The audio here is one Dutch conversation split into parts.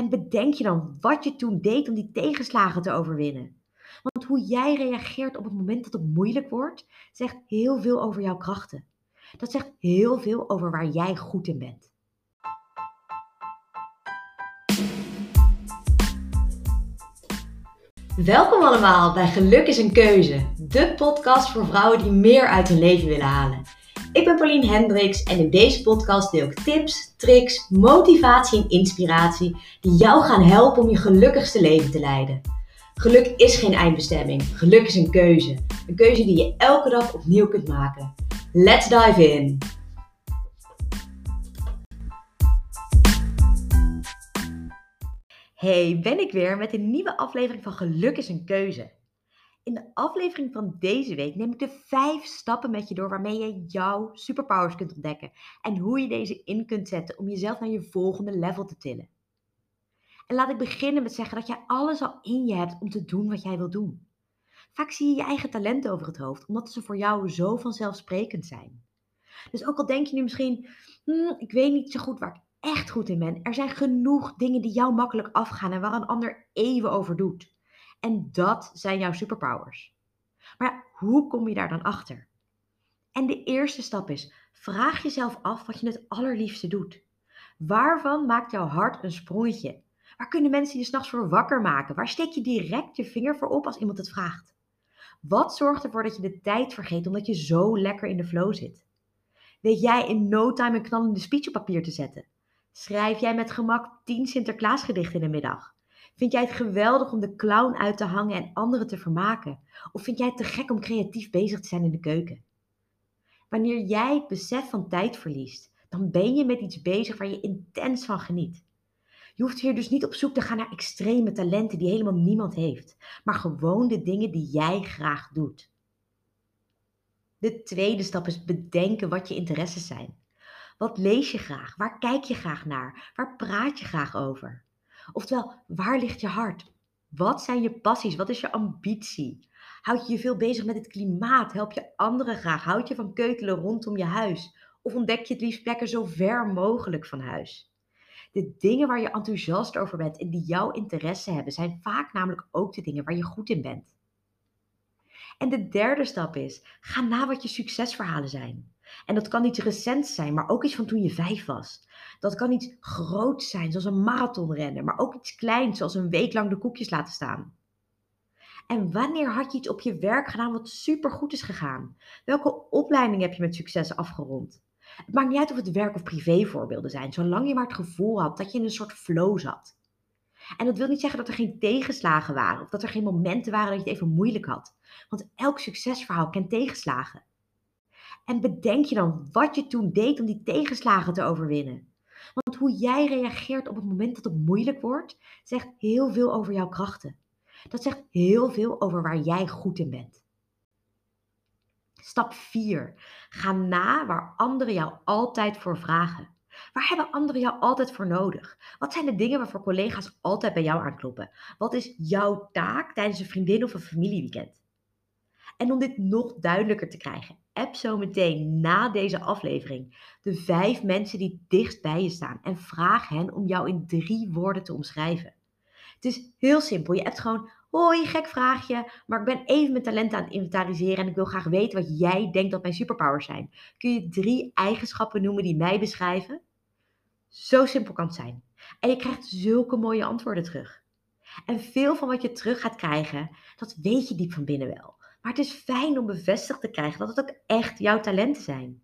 En bedenk je dan wat je toen deed om die tegenslagen te overwinnen. Want hoe jij reageert op het moment dat het moeilijk wordt, zegt heel veel over jouw krachten. Dat zegt heel veel over waar jij goed in bent. Welkom allemaal bij Geluk is een Keuze, de podcast voor vrouwen die meer uit hun leven willen halen. Ik ben Pauline Hendricks en in deze podcast deel ik tips, tricks, motivatie en inspiratie die jou gaan helpen om je gelukkigste leven te leiden. Geluk is geen eindbestemming, geluk is een keuze. Een keuze die je elke dag opnieuw kunt maken. Let's dive in! Hey, ben ik weer met een nieuwe aflevering van Geluk is een keuze. In de aflevering van deze week neem ik de vijf stappen met je door waarmee je jouw superpowers kunt ontdekken en hoe je deze in kunt zetten om jezelf naar je volgende level te tillen. En laat ik beginnen met zeggen dat jij alles al in je hebt om te doen wat jij wilt doen. Vaak zie je je eigen talenten over het hoofd, omdat ze voor jou zo vanzelfsprekend zijn. Dus ook al denk je nu misschien, hm, ik weet niet zo goed waar ik echt goed in ben, er zijn genoeg dingen die jou makkelijk afgaan en waar een ander even over doet. En dat zijn jouw superpowers. Maar hoe kom je daar dan achter? En de eerste stap is: vraag jezelf af wat je het allerliefste doet. Waarvan maakt jouw hart een sprongetje? Waar kunnen mensen je s'nachts voor wakker maken? Waar steek je direct je vinger voor op als iemand het vraagt? Wat zorgt ervoor dat je de tijd vergeet omdat je zo lekker in de flow zit? Weet jij in no time een knallende speech op papier te zetten? Schrijf jij met gemak 10 Sinterklaasgedichten in de middag? Vind jij het geweldig om de clown uit te hangen en anderen te vermaken? Of vind jij het te gek om creatief bezig te zijn in de keuken? Wanneer jij het besef van tijd verliest, dan ben je met iets bezig waar je intens van geniet. Je hoeft hier dus niet op zoek te gaan naar extreme talenten die helemaal niemand heeft, maar gewoon de dingen die jij graag doet. De tweede stap is bedenken wat je interesses zijn. Wat lees je graag? Waar kijk je graag naar? Waar praat je graag over? Oftewel, waar ligt je hart? Wat zijn je passies? Wat is je ambitie? Houd je je veel bezig met het klimaat? Help je anderen graag? Houd je van keutelen rondom je huis? Of ontdek je het liefst plekken zo ver mogelijk van huis? De dingen waar je enthousiast over bent en die jouw interesse hebben, zijn vaak namelijk ook de dingen waar je goed in bent. En de derde stap is: ga na wat je succesverhalen zijn. En dat kan iets recents zijn, maar ook iets van toen je vijf was. Dat kan iets groots zijn, zoals een marathonrennen, maar ook iets kleins, zoals een week lang de koekjes laten staan. En wanneer had je iets op je werk gedaan wat supergoed is gegaan? Welke opleiding heb je met succes afgerond? Het maakt niet uit of het werk- of privévoorbeelden zijn, zolang je maar het gevoel had dat je in een soort flow zat. En dat wil niet zeggen dat er geen tegenslagen waren of dat er geen momenten waren dat je het even moeilijk had. Want elk succesverhaal kent tegenslagen. En bedenk je dan wat je toen deed om die tegenslagen te overwinnen. Want hoe jij reageert op het moment dat het moeilijk wordt, zegt heel veel over jouw krachten. Dat zegt heel veel over waar jij goed in bent. Stap 4. Ga na waar anderen jou altijd voor vragen. Waar hebben anderen jou altijd voor nodig? Wat zijn de dingen waarvoor collega's altijd bij jou aankloppen? Wat is jouw taak tijdens een vriendin of een familieweekend? En om dit nog duidelijker te krijgen, app zo meteen na deze aflevering de vijf mensen die dichtst bij je staan en vraag hen om jou in drie woorden te omschrijven. Het is heel simpel. Je hebt gewoon, hoi, gek vraagje, maar ik ben even mijn talenten aan het inventariseren en ik wil graag weten wat jij denkt dat mijn superpowers zijn. Kun je drie eigenschappen noemen die mij beschrijven? Zo simpel kan het zijn. En je krijgt zulke mooie antwoorden terug. En veel van wat je terug gaat krijgen, dat weet je diep van binnen wel. Maar het is fijn om bevestigd te krijgen dat het ook echt jouw talenten zijn.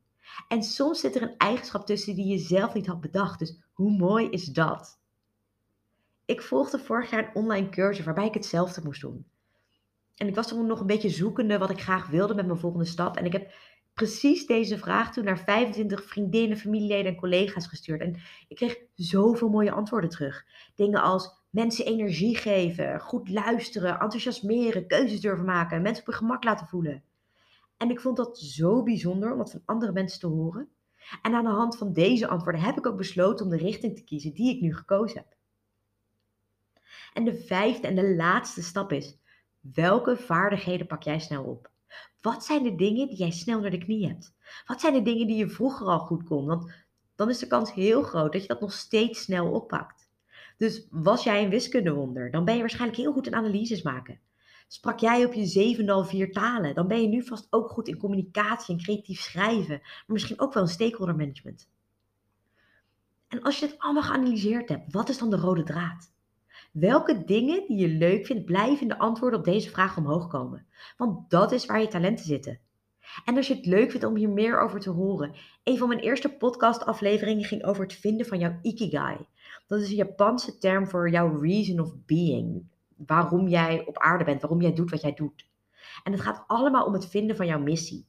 En soms zit er een eigenschap tussen die je zelf niet had bedacht. Dus hoe mooi is dat? Ik volgde vorig jaar een online cursus waarbij ik hetzelfde moest doen. En ik was toen nog een beetje zoekende wat ik graag wilde met mijn volgende stap. En ik heb precies deze vraag toen naar 25 vriendinnen, familieleden en collega's gestuurd. En ik kreeg zoveel mooie antwoorden terug. Dingen als mensen energie geven, goed luisteren, enthousiasmeren, keuzes durven maken, mensen op hun gemak laten voelen. En ik vond dat zo bijzonder om dat van andere mensen te horen. En aan de hand van deze antwoorden heb ik ook besloten om de richting te kiezen die ik nu gekozen heb. En de vijfde en de laatste stap is: welke vaardigheden pak jij snel op? Wat zijn de dingen die jij snel naar de knie hebt? Wat zijn de dingen die je vroeger al goed kon? Want dan is de kans heel groot dat je dat nog steeds snel oppakt. Dus was jij een wiskundewonder, dan ben je waarschijnlijk heel goed in analyses maken. Sprak jij op je zevende al vier talen, dan ben je nu vast ook goed in communicatie en creatief schrijven, maar misschien ook wel in stakeholder management. En als je dit allemaal geanalyseerd hebt, wat is dan de rode draad? Welke dingen die je leuk vindt, blijven de antwoorden op deze vraag omhoog komen? Want dat is waar je talenten zitten. En als je het leuk vindt om hier meer over te horen, een van mijn eerste podcastafleveringen ging over het vinden van jouw ikigai. Dat is een Japanse term voor jouw reason of being. Waarom jij op aarde bent, waarom jij doet wat jij doet. En het gaat allemaal om het vinden van jouw missie.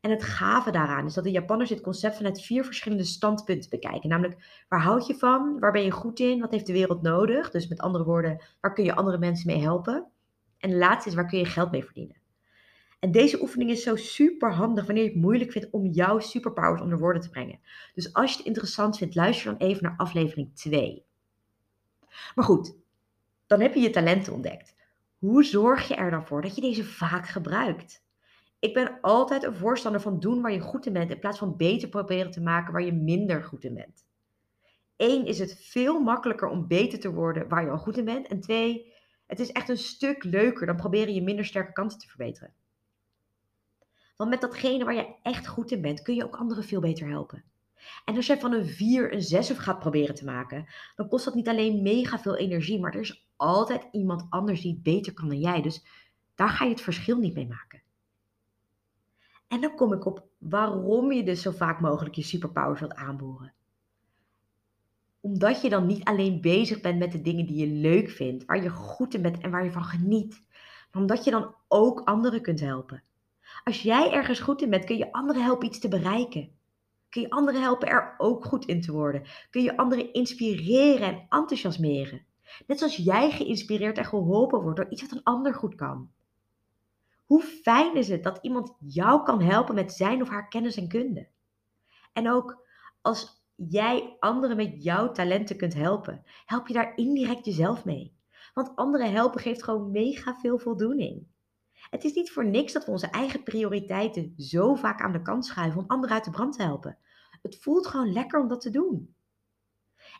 En het gave daaraan is dat de Japanners dit concept vanuit vier verschillende standpunten bekijken. Namelijk, waar houd je van? Waar ben je goed in? Wat heeft de wereld nodig? Dus met andere woorden, waar kun je andere mensen mee helpen? En de laatste is, waar kun je geld mee verdienen? En deze oefening is zo super handig wanneer je het moeilijk vindt om jouw superpowers onder woorden te brengen. Dus als je het interessant vindt, luister dan even naar aflevering 2. Maar goed, dan heb je je talenten ontdekt. Hoe zorg je er dan voor dat je deze vaak gebruikt? Ik ben altijd een voorstander van doen waar je goed in bent in plaats van beter proberen te maken waar je minder goed in bent. Eén is het veel makkelijker om beter te worden waar je al goed in bent. En twee, het is echt een stuk leuker dan proberen je minder sterke kanten te verbeteren. Want met datgene waar je echt goed in bent, kun je ook anderen veel beter helpen. En als jij van een 4 een 6 gaat proberen te maken, dan kost dat niet alleen mega veel energie, maar er is altijd iemand anders die het beter kan dan jij. Dus daar ga je het verschil niet mee maken. En dan kom ik op waarom je dus zo vaak mogelijk je superpowers wilt aanboren. Omdat je dan niet alleen bezig bent met de dingen die je leuk vindt, waar je goed in bent en waar je van geniet, maar omdat je dan ook anderen kunt helpen. Als jij ergens goed in bent, kun je anderen helpen iets te bereiken. Kun je anderen helpen er ook goed in te worden. Kun je anderen inspireren en enthousiasmeren. Net zoals jij geïnspireerd en geholpen wordt door iets wat een ander goed kan. Hoe fijn is het dat iemand jou kan helpen met zijn of haar kennis en kunde? En ook als jij anderen met jouw talenten kunt helpen, help je daar indirect jezelf mee. Want anderen helpen geeft gewoon mega veel voldoening. Het is niet voor niks dat we onze eigen prioriteiten zo vaak aan de kant schuiven om anderen uit de brand te helpen. Het voelt gewoon lekker om dat te doen.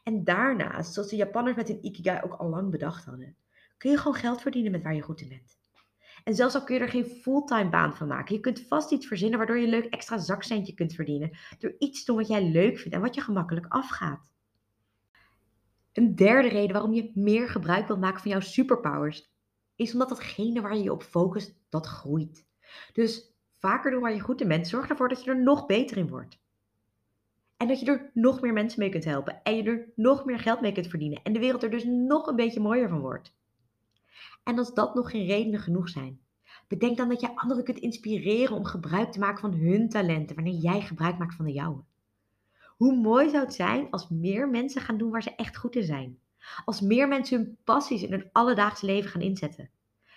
En daarnaast, zoals de Japanners met hun Ikigai ook al lang bedacht hadden, kun je gewoon geld verdienen met waar je goed in bent. En zelfs al kun je er geen fulltime baan van maken, je kunt vast iets verzinnen waardoor je een leuk extra zakcentje kunt verdienen door iets te doen wat jij leuk vindt en wat je gemakkelijk afgaat. Een derde reden waarom je meer gebruik wilt maken van jouw superpowers is omdat datgene waar je je op focust, dat groeit. Dus vaker doen waar je goed in bent, zorg ervoor dat je er nog beter in wordt. En dat je er nog meer mensen mee kunt helpen. En je er nog meer geld mee kunt verdienen. En de wereld er dus nog een beetje mooier van wordt. En als dat nog geen redenen genoeg zijn, bedenk dan dat je anderen kunt inspireren om gebruik te maken van hun talenten wanneer jij gebruik maakt van de jouwe. Hoe mooi zou het zijn als meer mensen gaan doen waar ze echt goed in zijn? Als meer mensen hun passies in hun alledaagse leven gaan inzetten.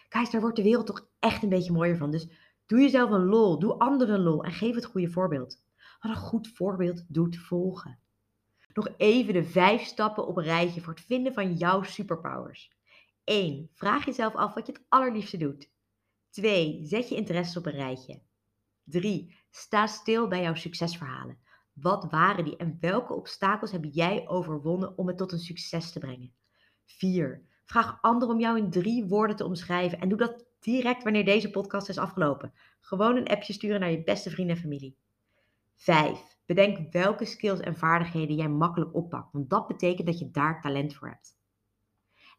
Kijk, daar wordt de wereld toch echt een beetje mooier van. Dus doe jezelf een lol, doe anderen een lol en geef het goede voorbeeld. Wat een goed voorbeeld doet volgen. Nog even de vijf stappen op een rijtje voor het vinden van jouw superpowers. 1. Vraag jezelf af wat je het allerliefste doet. 2. Zet je interesses op een rijtje. 3. Sta stil bij jouw succesverhalen. Wat waren die en welke obstakels heb jij overwonnen om het tot een succes te brengen? 4. Vraag anderen om jou in drie woorden te omschrijven en doe dat direct wanneer deze podcast is afgelopen. Gewoon een appje sturen naar je beste vrienden en familie. 5. Bedenk welke skills en vaardigheden jij makkelijk oppakt, want dat betekent dat je daar talent voor hebt.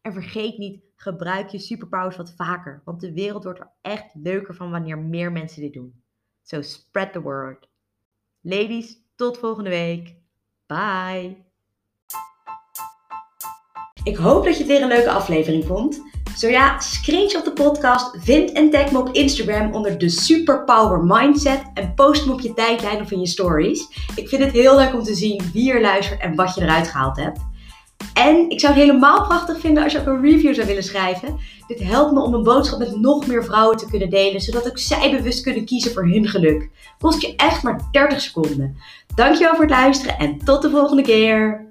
En vergeet niet, gebruik je superpowers wat vaker, want de wereld wordt er echt leuker van wanneer meer mensen dit doen. So spread the word. Ladies, tot volgende week. Bye. Ik hoop dat je het weer een leuke aflevering vond. Zo ja, screenshot de podcast, vind en tag me op Instagram onder de Superpower Mindset en post me op je tijdlijn of in je stories. Ik vind het heel leuk om te zien wie er luistert en wat je eruit gehaald hebt. En ik zou het helemaal prachtig vinden als je ook een review zou willen schrijven. Dit helpt me om een boodschap met nog meer vrouwen te kunnen delen, zodat ook zij bewust kunnen kiezen voor hun geluk. Kost je echt maar 30 seconden. Dankjewel voor het luisteren en tot de volgende keer.